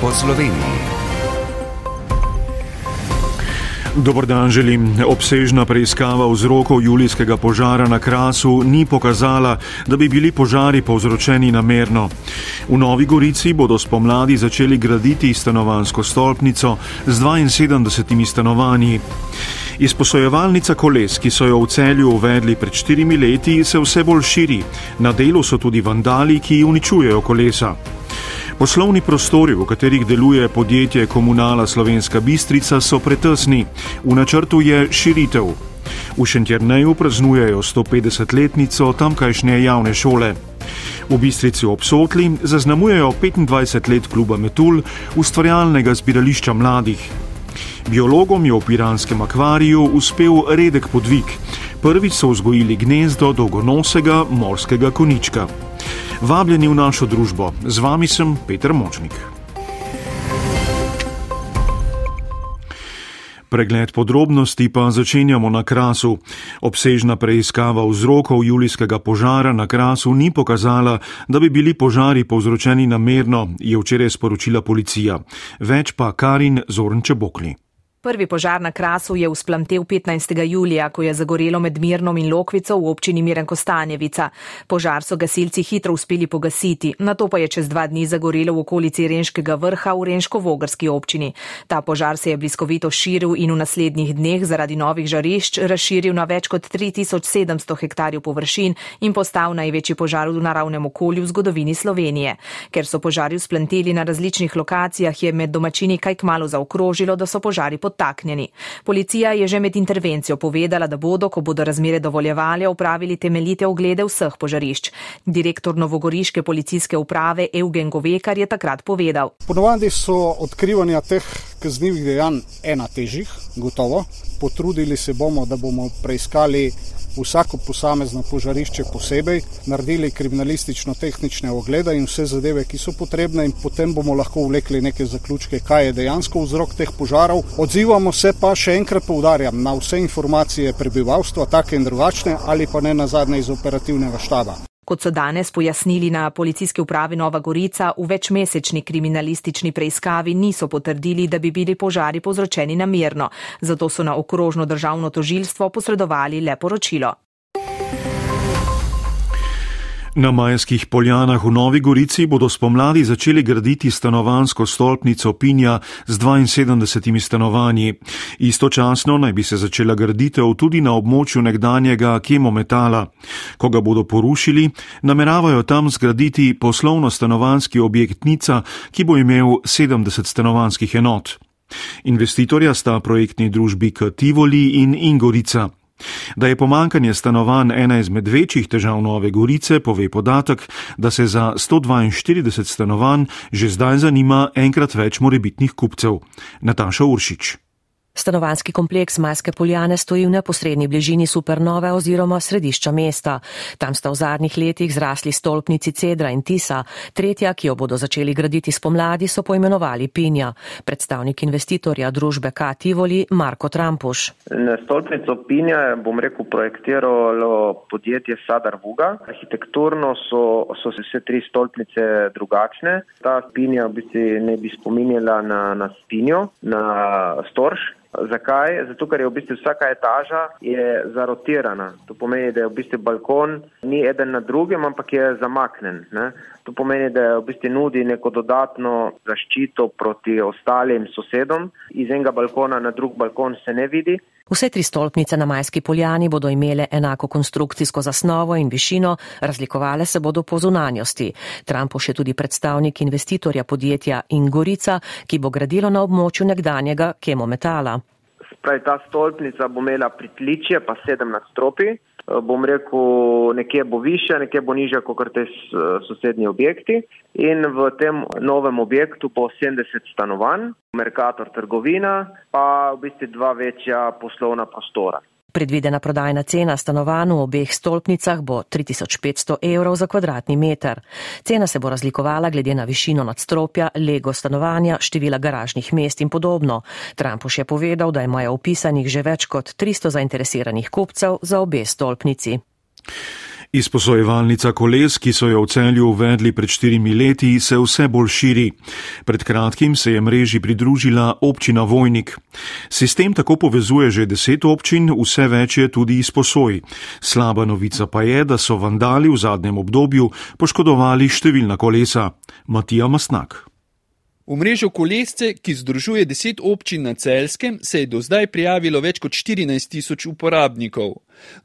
po Sloveniji. Dobr dan želim. Obsežna preiskava vzrokov julijskega požara na Krasu ni pokazala, da bi bili požari povzročeni namerno. V Novi Gorici bodo spomladi začeli graditi stanovansko stolpnico z 72 stanovanji. Izposojevalnica koles, ki so jo v celju uvedli pred štirimi leti, se vse bolj širi. Na delu so tudi vandali, ki uničujejo kolesa. Poslovni prostori, v katerih deluje podjetje Komunala Slovenska Bistrica, so pretesni. V načrtu je širitev. V Šentjerneju praznujejo 150-letnico tamkajšnje javne šole. V Bistrici obsotli zaznamujejo 25 let kluba Metul, ustvarjalnega zbirališča mladih. Biologom je v piranskem akvariju uspel redek podvig. Prvič so vzgojili gnezdo dolgonosega morskega konička. Vabljeni v našo družbo, z vami sem Peter Močnik. Pregled podrobnosti pa začenjamo na Krasu. Obsežna preiskava vzrokov julijskega požara na Krasu ni pokazala, da bi bili požari povzročeni namerno, je včeraj sporočila policija. Več pa Karin Zornče Bokli. Prvi požar na Krasu je usplamtev 15. julija, ko je zagorelo med Mirnom in Lokvico v občini Miren Kostanjevica. Požar so gasilci hitro uspeli pogasiti, na to pa je čez dva dni zagorelo v okolici Renškega vrha v Renško-Vogrski občini. Ta požar se je bliskovito širil in v naslednjih dneh zaradi novih žarišč razširil na več kot 3700 hektarjev površin in postal največji požar v naravnem okolju v zgodovini Slovenije. Ker so požari usplanteli na različnih lokacijah, je med domačini kaj kmalo zaokrožilo, da so požari potrebni podtaknjeni. Policija je že med intervencijo povedala, da bodo, ko bodo razmere dovoljevali, upravili temeljite oglede vseh požarišč. Direktor Novogoriške policijske uprave Eugen Govekar je takrat povedal. Ponovadi so odkrivanja teh kaznjivih dejanj ena težjih, gotovo. Potrudili se bomo, da bomo preiskali vsako posamezno požarišče posebej, naredili kriminalistično-tehnične oglede in vse zadeve, ki so potrebne, in potem bomo lahko vlekli neke zaključke, kaj je dejansko vzrok teh požarov. Odzivamo se pa še enkrat poudarjam na vse informacije prebivalstva, take in drugačne, ali pa ne na zadnje iz operativnega štaba. Kot so danes pojasnili na policijski upravi Nova Gorica, v večmesečni kriminalistični preiskavi niso potrdili, da bi bili požari povzročeni namerno, zato so na okrožno državno tožilstvo posredovali le poročilo. Na Majskih poljanah v Novi Gorici bodo spomladi začeli graditi stanovansko stolpnico Pinja z 72 stanovanji. Istočasno naj bi se začela graditev tudi na območju nekdanjega kemometala. Ko ga bodo porušili, nameravajo tam zgraditi poslovno-stanovanski objekt Nica, ki bo imel 70 stanovanskih enot. Investitorja sta projektni družbi Kativoli in Ingorica. Da je pomankanje stanovanj ena izmed večjih težav Nove Gorice, pove podatek, da se za 142 stanovanj že zdaj zanima enkrat več morebitnih kupcev. Nataša Uršič. Stanovanski kompleks Majske Poljane stoji v neposrednji bližini supernove oziroma središča mesta. Tam sta v zadnjih letih zrasli stolpnici Cedra in Tisa. Tretja, ki jo bodo začeli graditi spomladi, so poimenovali Pinja. Predstavnik investitorja družbe K. Tivoli Marko Trampuš. Na stolpnico Pinja bom rekel projektiralo podjetje Sadar Vuga. Arhitekturno so, so se vse tri stolpnice drugačne. Ta Pinja v bistvu ne bi spominjala na, na Spinjo, na Storž. Zakaj? Zato, ker je v bistvu vsaka etaža zarotirana. To pomeni, da je v bistvu balkon ni eden na drugem, ampak je zamaknen. Ne? To pomeni, da v bistvu nudi neko dodatno zaščito proti ostalim sosedom. Iz enega balkona na drug balkon se ne vidi. Vse tri stolpnice na Majski poljani bodo imele enako konstrukcijsko zasnovo in višino, razlikovale se bodo po zunanjosti. Trump še tudi predstavnik investitorja podjetja Ingorica, ki bo gradilo na območju nekdanjega kemometala. Pravi, ta stolpnica bo imela pritličje, pa sedem nadstropi. Eh, bom rekel, nekje bo više, nekje bo nižja kot te sosednji objekti. In v tem novem objektu bo 70 stanovanj, Merkator trgovina, pa v bistvu dva večja poslovna prostora. Predvidena prodajna cena stanovanj v obeh stolpnicah bo 3500 evrov za kvadratni meter. Cena se bo razlikovala glede na višino nadstropja, lego stanovanja, števila garažnih mest in podobno. Trumpuš je povedal, da imajo upisanih že več kot 300 zainteresiranih kupcev za obe stolpnici. Izposojevalnica koles, ki so jo v celju uvedli pred štirimi leti, se vse bolj širi. Pred kratkim se je mreži pridružila občina Vojnik. Sistem tako povezuje že deset občin, vse več je tudi izposoj. Slaba novica pa je, da so vandali v zadnjem obdobju poškodovali številna kolesa. Matija Masnak. V mrežo kolesce, ki združuje deset občin na celskem, se je do zdaj prijavilo več kot 14 tisoč uporabnikov.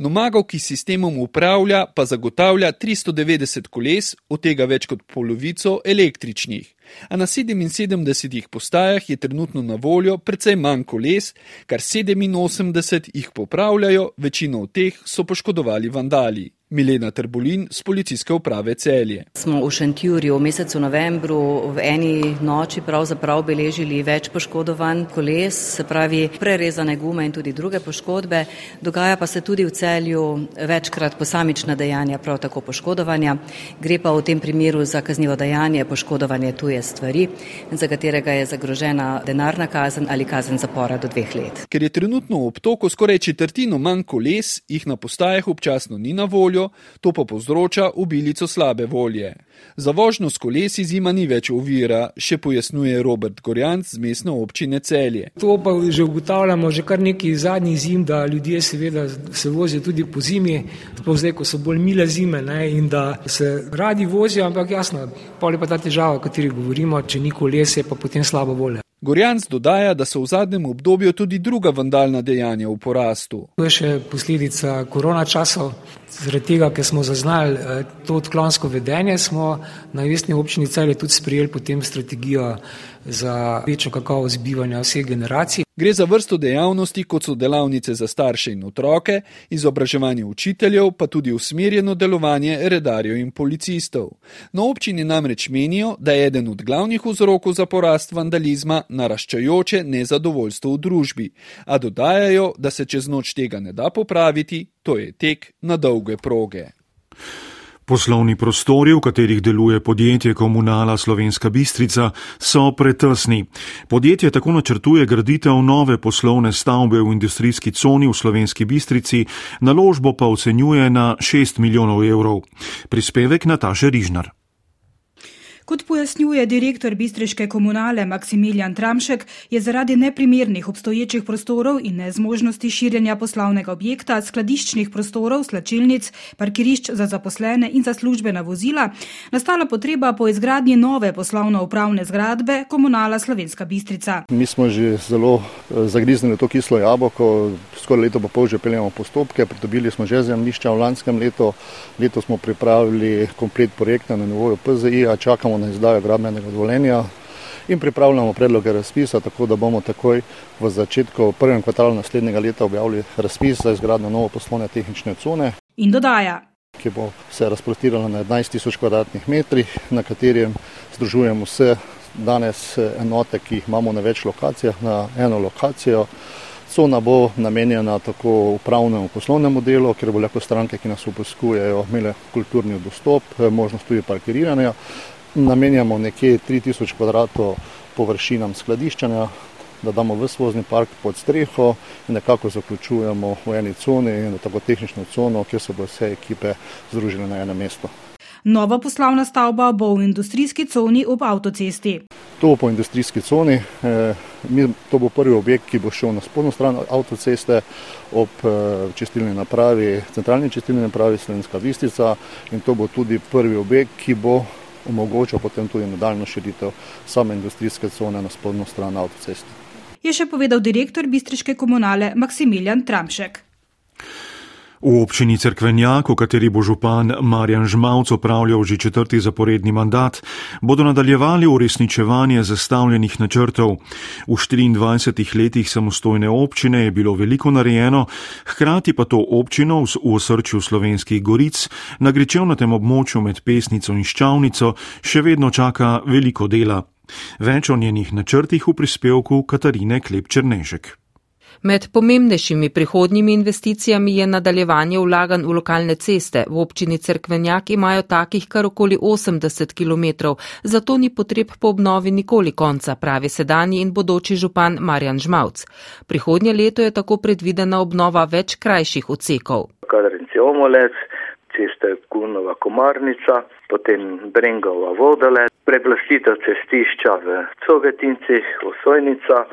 Nomagov, ki sistemom upravlja, pa zagotavlja 390 koles, od tega več kot polovico električnih. A na 77 postajah je trenutno na voljo precej manj koles, kar 87 jih popravljajo, večino od teh so poškodovali vandali. Milena Trbolin z policijske uprave Celje. Smo v Šentjurju v mesecu novembru v eni noči pravzaprav beležili več poškodovanj koles, se pravi prerezane gume in tudi druge poškodbe. Dogaja pa se tudi v Celju večkrat posamična dejanja, prav tako poškodovanja. Gre pa v tem primeru za kaznivo dejanje poškodovanje tuje stvari, za katerega je zagrožena denarna kazen ali kazen zapora do dveh let. Ker je trenutno v obtoku skoraj četrtino manj koles, jih na postajah občasno ni na voljo, voljo, to pa povzroča ubilico slabe volje. Za vožnjo s kolesi zima ni več ovira, še pojasnjuje Robert Gorjanc z mestne občine Celje. To pa že ugotavljamo že kar neki zadnji zim, da ljudje seveda se vozijo tudi po zimi, sploh zdaj, ko so bolj mile zime ne, in da se radi vozijo, ampak jasno, pol je pa ta težava, o kateri govorimo, če ni kolese, pa potem slabo volje. Gorjanc dodaja, da so v zadnjem obdobju tudi druga vandalna dejanja v porastu. To je še posledica korona časov. Zaradi tega, ker smo zaznali eh, to odklonsko vedenje, smo na mestni občini Celje tudi sprejeli potem strategijo za večjo kakovost bivanja vseh generacij. Gre za vrsto dejavnosti, kot so delavnice za starše in otroke, izobraževanje učiteljev, pa tudi usmerjeno delovanje redarjev in policistov. Na občini namreč menijo, da je eden od glavnih vzrokov za porast vandalizma naraščajoče nezadovoljstvo v družbi, a dodajajo, da se čez noč tega ne da popraviti, to je tek na dolge proge. Poslovni prostori, v katerih deluje podjetje Komunala Slovenska Bistrica, so pretesni. Podjetje tako načrtuje graditev nove poslovne stavbe v industrijski coni v Slovenski Bistrici, naložbo pa ocenjuje na 6 milijonov evrov. Prispevek Nataše Rižnar. Kot pojasnjuje direktor bistriške komunale Maksimilijan Tramšek, je zaradi neprimernih obstoječih prostorov in nezmožnosti širjenja poslovnega objekta, skladiščnih prostorov, slačilnic, parkirišč za zaposlene in za službena vozila, nastala potreba po izgradnji nove poslovno-upravne zgradbe komunala Slovenska Bistrica. Mi smo že zelo eh, zagriznili to kislo jabolko, skoraj leto pa pol že peljamo postopke, pridobili smo že zemljišča v lanskem letu, leto smo pripravili komplet projekta na nivoju PZI, a čakamo na izdajo gradbenega dovoljenja in pripravljamo predloge razpisa, tako da bomo takoj v začetku prvem kvartalu naslednjega leta objavili razpis za izgradnjo nove poslovne tehnične cone. In dodaja. Ki bo se razprostirala na 11 tisoč kvadratnih metrih, na katerem združujemo vse danes enote, ki jih imamo na več lokacijah, na eno lokacijo. Cona bo namenjena tako upravnemu poslovnemu delu, kjer bo lahko stranke, ki nas opuskujejo, imele kulturni dostop, možnost tudi parkiranja, namenjamo nekje 3000 kvadratov površinam skladiščanja, da damo v svozni park pod streho in nekako zaključujemo v eni coni in tako tehnično cono, kjer se bo vse ekipe združile na enem mestu. Nova poslovna stavba bo v industrijski coni ob avtocesti. To bo po industrijski coni. Eh, to bo prvi objekt, ki bo šel na spodnjo stran avtoceste ob eh, čistilni napravi, centralni čistilni napravi Slovenska Vistica in to bo tudi prvi objekt, ki bo omogoča potem tudi nadaljno širitev same industrijske cone na spodnjo stran avtoceste. Je še povedal direktor bistriške komunale Maksimilijan Tramšek. V občini Cerkvenjak, v kateri bo župan Marjan Žmavc opravljal že četrti zaporedni mandat, bodo nadaljevali uresničevanje zastavljenih načrtov. V 24 letih samostojne občine je bilo veliko narejeno, hkrati pa to občino v osrčju slovenskih goric na gričevnatem območju med pesnico in ščavnico še vedno čaka veliko dela. Več o njenih načrtih v prispevku Katarine Klep-Črnežek. Med pomembnejšimi prihodnjimi investicijami je nadaljevanje vlagan v lokalne ceste. V občini Cerkvenjak imajo takih kar okoli 80 km, zato ni potreb po obnovi nikoli konca, pravi sedanji in bodoči župan Marjan Žmavc. Prihodnje leto je tako predvidena obnova več krajših odsekov. ceste Gunova Komarnica, potem Brengova Vodale, preplastitev cestišča v Cogetincih, Osojnica,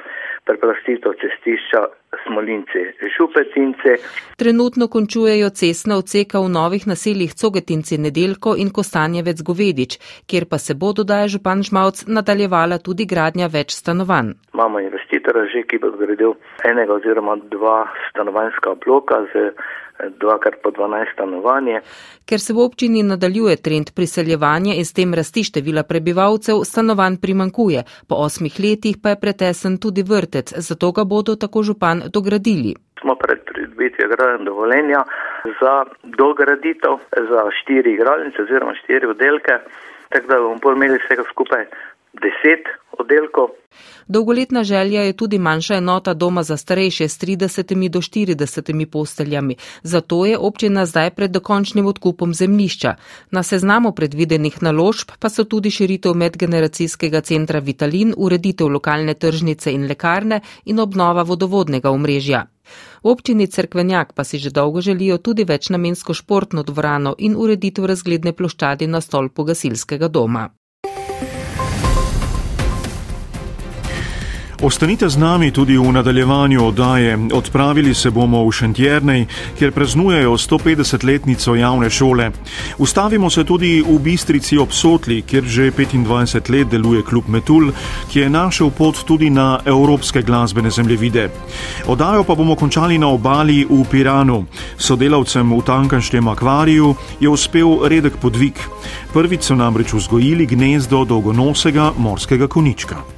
preplastitev cestišča Smolinci, Župetinci. Trenutno končujejo cestna odseka v novih naseljih Cogetinci Nedelko in Kostanjevec Govedič, kjer pa se bo, dodaja župan Žmavc, nadaljevala tudi gradnja več stanovanj. Imamo investitora že, ki bo zgradil enega oziroma dva stanovanjska bloka z dvakrat po 12 stanovanje. Ker se v občini nadaljuje trend priseljevanja in s tem rasti števila prebivalcev, stanovanj primankuje. Po osmih letih pa je pretesen tudi vrtec, zato ga bodo tako župan dogradili. Smo pred pridobitvijo gradnega dovoljenja za dograditev za štiri igralnice oziroma štiri oddelke, tako da bomo imeli vsega skupaj deset oddelkov. Dolgoletna želja je tudi manjša enota doma za starejše s 30 do 40 posteljami. Zato je občina zdaj pred dokončnim odkupom zemlišča. Na seznamu predvidenih naložb pa so tudi širitev medgeneracijskega centra Vitalin, ureditev lokalne tržnice in lekarne in obnova vodovodnega omrežja. V občini Cerkvenjak pa si že dolgo želijo tudi večnamensko športno dvorano in ureditev razgledne ploščadi na stolpu gasilskega doma. Ostanite z nami tudi v nadaljevanju oddaje. Odpravili se bomo v Šentjernej, kjer praznujejo 150-letnico javne šole. Ustavimo se tudi v Bistrici ob Sotli, kjer že 25 let deluje klub Metul, ki je našel pot tudi na evropske glasbene zemljevide. Oddajo pa bomo končali na obali v Piranu. Sodelavcem v tankanštem akvariju je uspel redek podvig. Prvič so namreč vzgojili gnezdo dolgonosega morskega konička.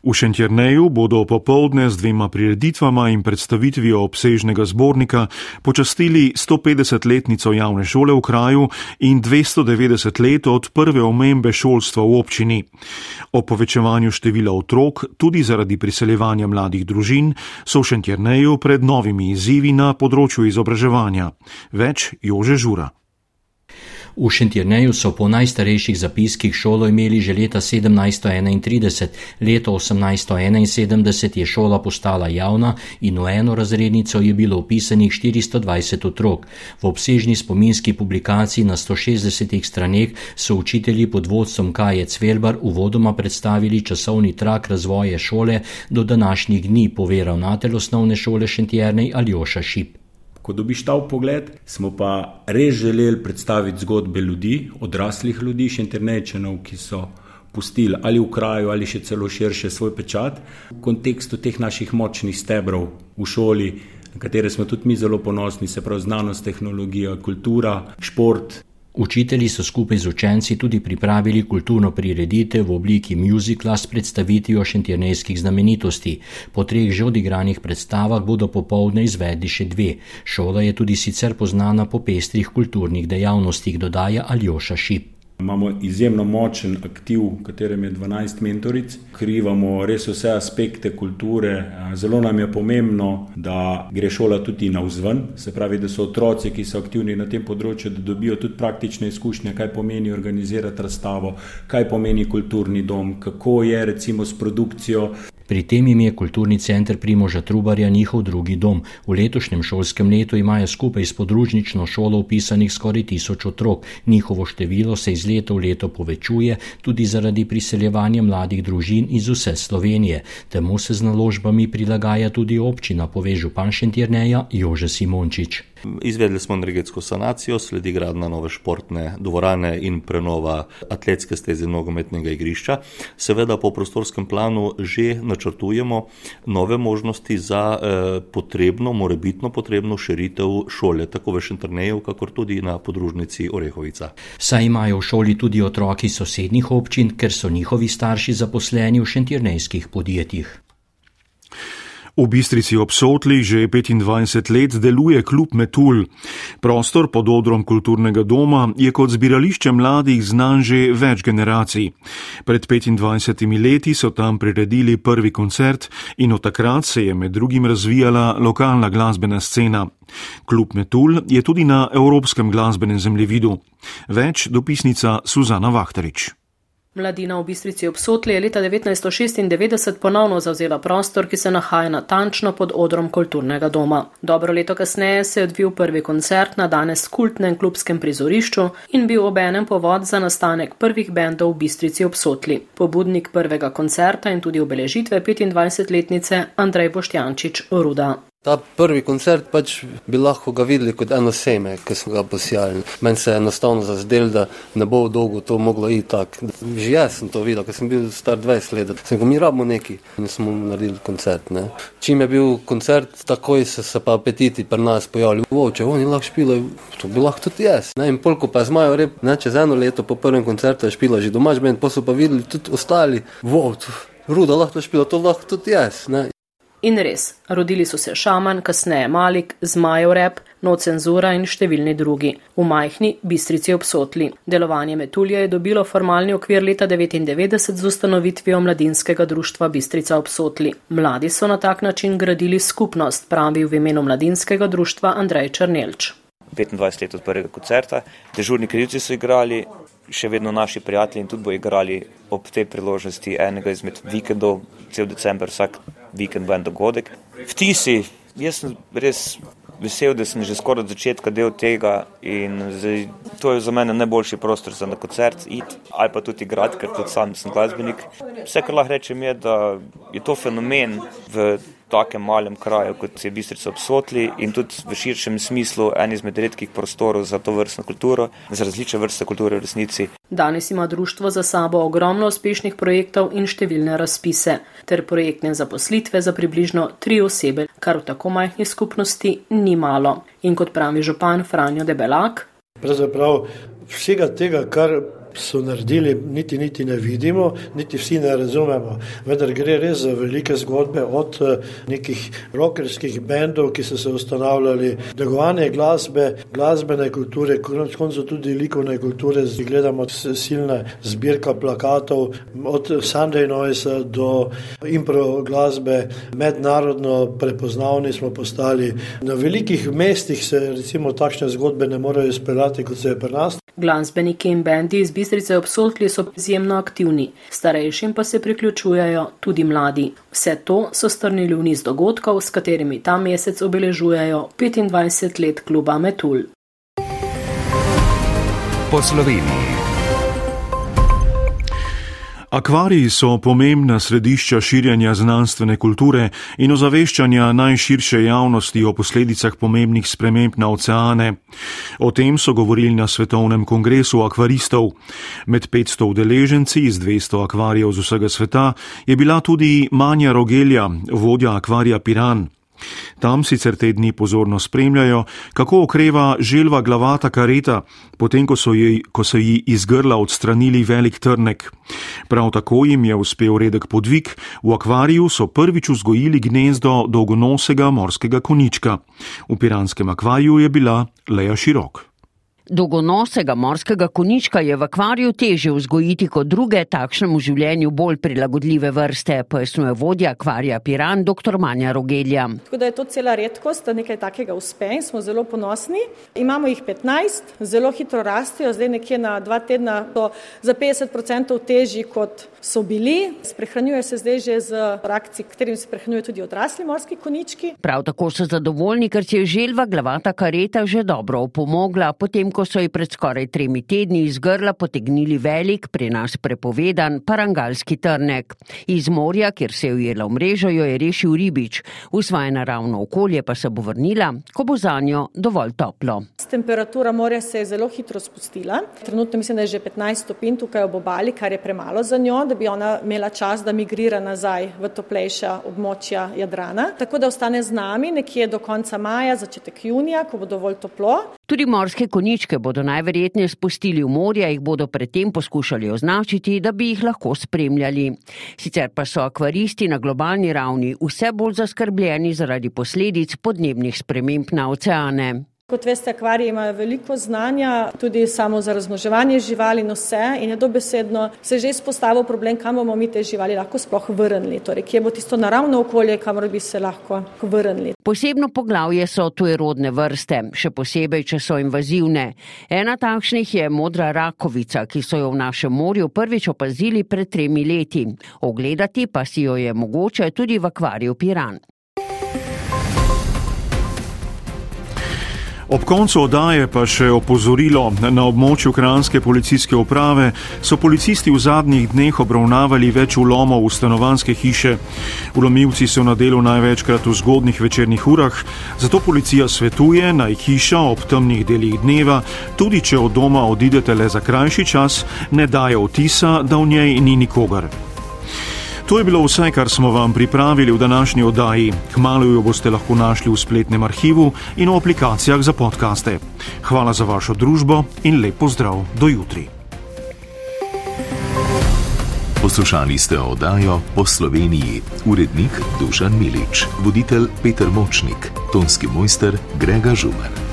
V Šentjerneju bodo popovdne z dvema prireditvama in predstavitvijo obsežnega zbornika počastili 150-letnico javne šole v kraju in 290 let od prve omembe šolstva v občini. O povečevanju števila otrok, tudi zaradi priseljevanja mladih družin, so v Šentjerneju pred novimi izzivi na področju izobraževanja. Več Jože Žura. V Šentjerneju so po najstarejših zapiskih šolo imeli že leta 1731, leto 1871 je šola postala javna in v eno razrednico je bilo upisanih 420 otrok. V obsežni spominski publikaciji na 160 straneh so učitelji pod vodstvom Kaje Cvelbar uvodoma predstavili časovni trak razvoja šole do današnjih dni, pove ravnatelj osnovne šole Šentjernej Aljoša Šip. Ko dobiš ta pogled, smo pa res želeli predstaviti zgodbe ljudi, odraslih ljudi, še internečenov, ki so pustili ali v kraju ali še celo širše svoj pečat v kontekstu teh naših močnih stebrov v šoli, na katere smo tudi mi zelo ponosni, se pravi znanost, tehnologija, kultura, šport, Učitelji so skupaj z učenci tudi pripravili kulturno prireditev v obliki muzikla s predstavitvijo šentjernejskih znamenitosti. Po treh že odigranih predstavah bodo popovdne izvedli še dve. Šola je tudi sicer poznana po pestrih kulturnih dejavnostih, dodaja Aljoša Šip. Imamo izjemno močen aktiv, v katerem je 12 mentoric, krivamo res vse aspekte kulture. Zelo nam je pomembno, da gre šola tudi na vzven, se pravi, da so otroci, ki so aktivni na tem področju, da dobijo tudi praktične izkušnje, kaj pomeni organizirati razstavo, kaj pomeni kulturni dom, kako je recimo s produkcijo. Pri tem jim je kulturni center Primoža Trubarja njihov drugi dom. V letošnjem šolskem letu imajo skupaj s podružnično šolo upisanih skoraj tisoč otrok. Njihovo število se iz leta v leto povečuje, tudi zaradi priseljevanja mladih družin iz vse Slovenije. Temu se z naložbami prilagaja tudi občina, pove župan Šentjerneja Jože Simončič. Izvedli smo energetsko sanacijo, sledi gradna nove športne dvorane in prenova atletske steze nogometnega igrišča. Seveda po prostorskem planu že načrtujemo nove možnosti za eh, potrebno, morebitno potrebno širitev šole, tako v Šentrneju, kakor tudi na podružnici Orehovica. Saj imajo v šoli tudi otroki sosednjih občin, ker so njihovi starši zaposleni v šentirnejskih podjetjih. V Bistrici ob Sotli že 25 let deluje klub Metul. Prostor pod odrom kulturnega doma je kot zbirališče mladih znan že več generacij. Pred 25 leti so tam priredili prvi koncert in od takrat se je med drugim razvijala lokalna glasbena scena. Klub Metul je tudi na evropskem glasbenem zemljevidu. Več dopisnica Suzana Vahterič. Mladina v Bistrici obsotli je leta 1996 ponovno zavzela prostor, ki se nahaja natančno pod odrom kulturnega doma. Dobro leto kasneje se je odvil prvi koncert na danes kultnem klubskem prizorišču in bil obenem povod za nastanek prvih bendov v Bistrici obsotli. Pobudnik prvega koncerta in tudi obeležitve 25-letnice Andrej Boštjančič Ruda. Ta prvi koncert pač bi lahko ga videli kot eno seme, ki smo ga posijali. Meni se je enostavno zazdel, da ne bo dolgo to moglo iti tako. Že jaz sem to videl, ker sem bil star 20 let, sem ga mi rabimo neki in smo naredili koncert. Ne. Čim je bil koncert, takoj so se pa apetiti pri nas pojavili. Wow, če oni lahko špilajo, to bi lahko tudi jaz. Ne. In polko pa zmajo rep, ne, čez eno leto po prvem koncertu je špila že domač, pa so pa videli tudi ostali. Wow, Ruda lahko špila, to lahko tudi jaz. Ne. In res, rodili so se šaman, kasneje Malik, Zmajev rep, no cenzura in številni drugi. V majhni bistrici obsotli. Delovanje Metulja je dobilo formalni okvir leta 1999 z ustanovitvijo mladinskega društva Bistrica obsotli. Mladi so na tak način gradili skupnost, pravi v imenu mladinskega društva Andrej Črnelč. 25 let od prvega koncerta, dežurni krivci so igrali, še vedno naši prijatelji in tudi bo igrali ob tej priložnosti enega izmed vikendov, cel decembr, vsak vikend bo en dogodek. Vtisi, jaz sem res vesel, da sem že skoraj od začetka del tega in zdaj, to je za mene najboljši prostor za na koncert iti ali pa tudi igrati, ker tudi sam sem glasbenik. Vse, kar lahko rečem, je, da je to fenomen v takem malem kraju, kot je Bistrica obsotli in tudi v širšem smislu en izmed redkih prostorov za to vrstno kulturo, za različne vrste kulture v resnici. Danes ima društvo za sabo ogromno uspešnih projektov in številne razpise ter projektne zaposlitve za približno tri osebe, kar v tako majhni skupnosti ni malo. In kot pravi župan Franjo Debelak. Pravzaprav vsega tega, kar so naredili, niti, niti ne vidimo, niti vsi ne razumemo. Vendar gre res za velike zgodbe od eh, nekih rockerskih bendov, ki so se ustanavljali, delovanje glasbe, glasbene kulture, konec koncev tudi likovne kulture. Zdaj gledamo silne zbirka plakatov, od Sunday Noise do impro glasbe, mednarodno prepoznavni smo postali. Na velikih mestih se recimo takšne zgodbe ne morejo izpeljati, kot se je pri nas. Glasbeniki in bendi iz Bistrice obsotli so izjemno aktivni, starejšim pa se priključujejo tudi mladi. Vse to so strnili v niz dogodkov, s katerimi ta mesec obeležujejo 25 let kluba Metul. Po Sloveniji. Akvariji so pomembna središča širjanja znanstvene kulture in ozaveščanja najširše javnosti o posledicah pomembnih sprememb na oceane. O tem so govorili na Svetovnem kongresu akvaristov. Med 500 udeleženci iz 200 akvarijev z vsega sveta je bila tudi Manja Rogelja, vodja akvarija Piran. Tam sicer te dni pozorno spremljajo, kako okreva želva glavata kareta, potem ko so, jej, ko so ji iz grla odstranili velik trnek. Prav tako jim je uspel redek podvig, v akvariju so prvič vzgojili gnezdo dolgonosega morskega konička. V piranskem akvariju je bila leja širok. Dolgonosega morskega konička je v akvariju teže vzgojiti kot druge takšnemu življenju bolj prilagodljive vrste, pojasnjuje vodja akvarija Piran, dr. Manja Rogelja. Tako da je to cela redkost, da nekaj takega uspe in smo zelo ponosni. Imamo jih 15, zelo hitro rastejo, zdaj nekje na dva tedna so za 50% težji kot so bili. Sprehranjujejo se zdaj že z rakci, katerim se prehranjujejo tudi odrasli morski konički. Prav tako so zadovoljni, ker si je želva glavata kareta že dobro opomogla, potem ko so ji pred skoraj tremi tedni iz grla potegnili velik, pri nas prepovedan parangalski trnek. Iz morja, kjer se je ujela v mrežo, jo je rešil ribič, v svoje naravno okolje pa se bo vrnila, ko bo za njo dovolj toplo. Temperatura morja se je zelo hitro spustila. Trenutno mislim, da je že 15 stopinj tukaj ob obali, kar je premalo za njo, da bi ona imela čas, da migrira nazaj v toplejša območja Jadrana. Tako da ostane z nami nekje do konca maja, začetek junija, ko bo dovolj toplo. Tudi morske koničke bodo najverjetneje spustili v morje, jih bodo predtem poskušali označiti, da bi jih lahko spremljali. Sicer pa so akvaristi na globalni ravni vse bolj zaskrbljeni zaradi posledic podnebnih sprememb na oceane. Kot veste, akvariji imajo veliko znanja, tudi samo za razmnoževanje živali in vse in je dobesedno se že izpostavil problem, kam bomo mi te živali lahko sploh vrnili, torej kje bo tisto naravno okolje, kamor bi se lahko vrnili. Posebno poglavje so tujerodne vrste, še posebej, če so invazivne. Ena takšnih je modra rakovica, ki so jo v našem morju prvič opazili pred tremi leti. Ogledati pa si jo je mogoče tudi v akvariju Piran. Ob koncu oddaje pa še opozorilo. Na območju Kranske policijske uprave so policisti v zadnjih dneh obravnavali več ulomov v stanovanske hiše. Ulomilci so na delu največkrat v zgodnih večernih urah, zato policija svetuje naj hiša ob temnih delih dneva, tudi če od doma odidete le za krajši čas, ne daje vtisa, da v njej ni nikogar. To je bilo vse, kar smo vam pripravili v današnji oddaji. Hmalo jo boste lahko našli v spletnem arhivu in v aplikacijah za podkaste. Hvala za vašo družbo in lep pozdrav do jutri. Poslušali ste oddajo po Sloveniji, urednik Dušan Milič, voditelj Peter Močnik, tonski mojster Grega Žumer.